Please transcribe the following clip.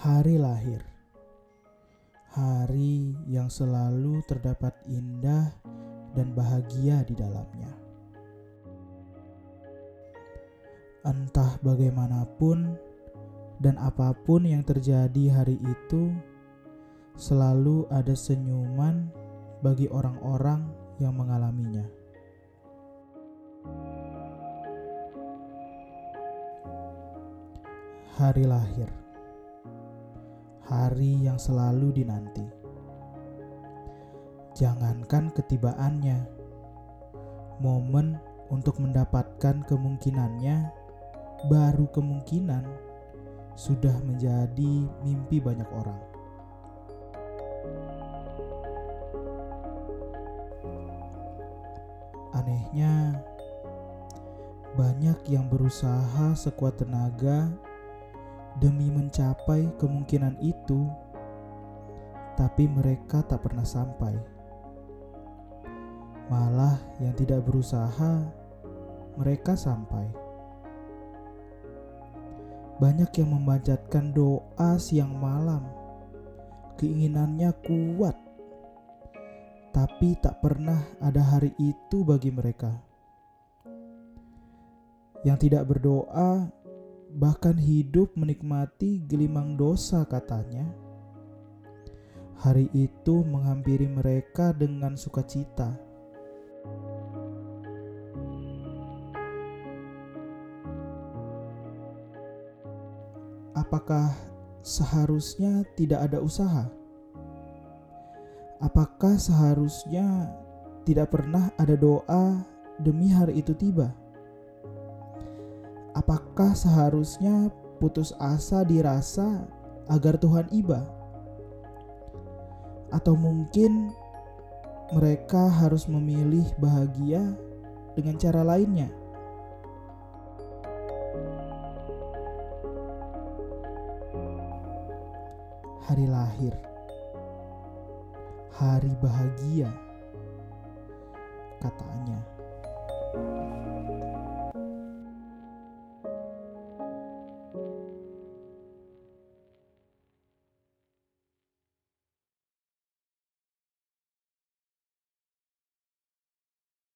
Hari lahir, hari yang selalu terdapat indah dan bahagia di dalamnya. Entah bagaimanapun dan apa pun yang terjadi hari itu, selalu ada senyuman bagi orang-orang yang mengalaminya. Hari lahir, hari yang selalu dinanti. Jangankan ketibaannya, momen untuk mendapatkan kemungkinannya baru kemungkinan sudah menjadi mimpi banyak orang. Anehnya, banyak yang berusaha sekuat tenaga demi mencapai kemungkinan itu, tapi mereka tak pernah sampai. Malah, yang tidak berusaha, mereka sampai. Banyak yang memanjatkan doa siang malam, keinginannya kuat, tapi tak pernah ada hari itu bagi mereka. Yang tidak berdoa bahkan hidup menikmati gelimang dosa katanya. Hari itu menghampiri mereka dengan sukacita. Apakah seharusnya tidak ada usaha? Apakah seharusnya tidak pernah ada doa demi hari itu tiba? Apakah seharusnya putus asa dirasa agar Tuhan iba? Atau mungkin mereka harus memilih bahagia dengan cara lainnya? Hari lahir, hari bahagia, katanya.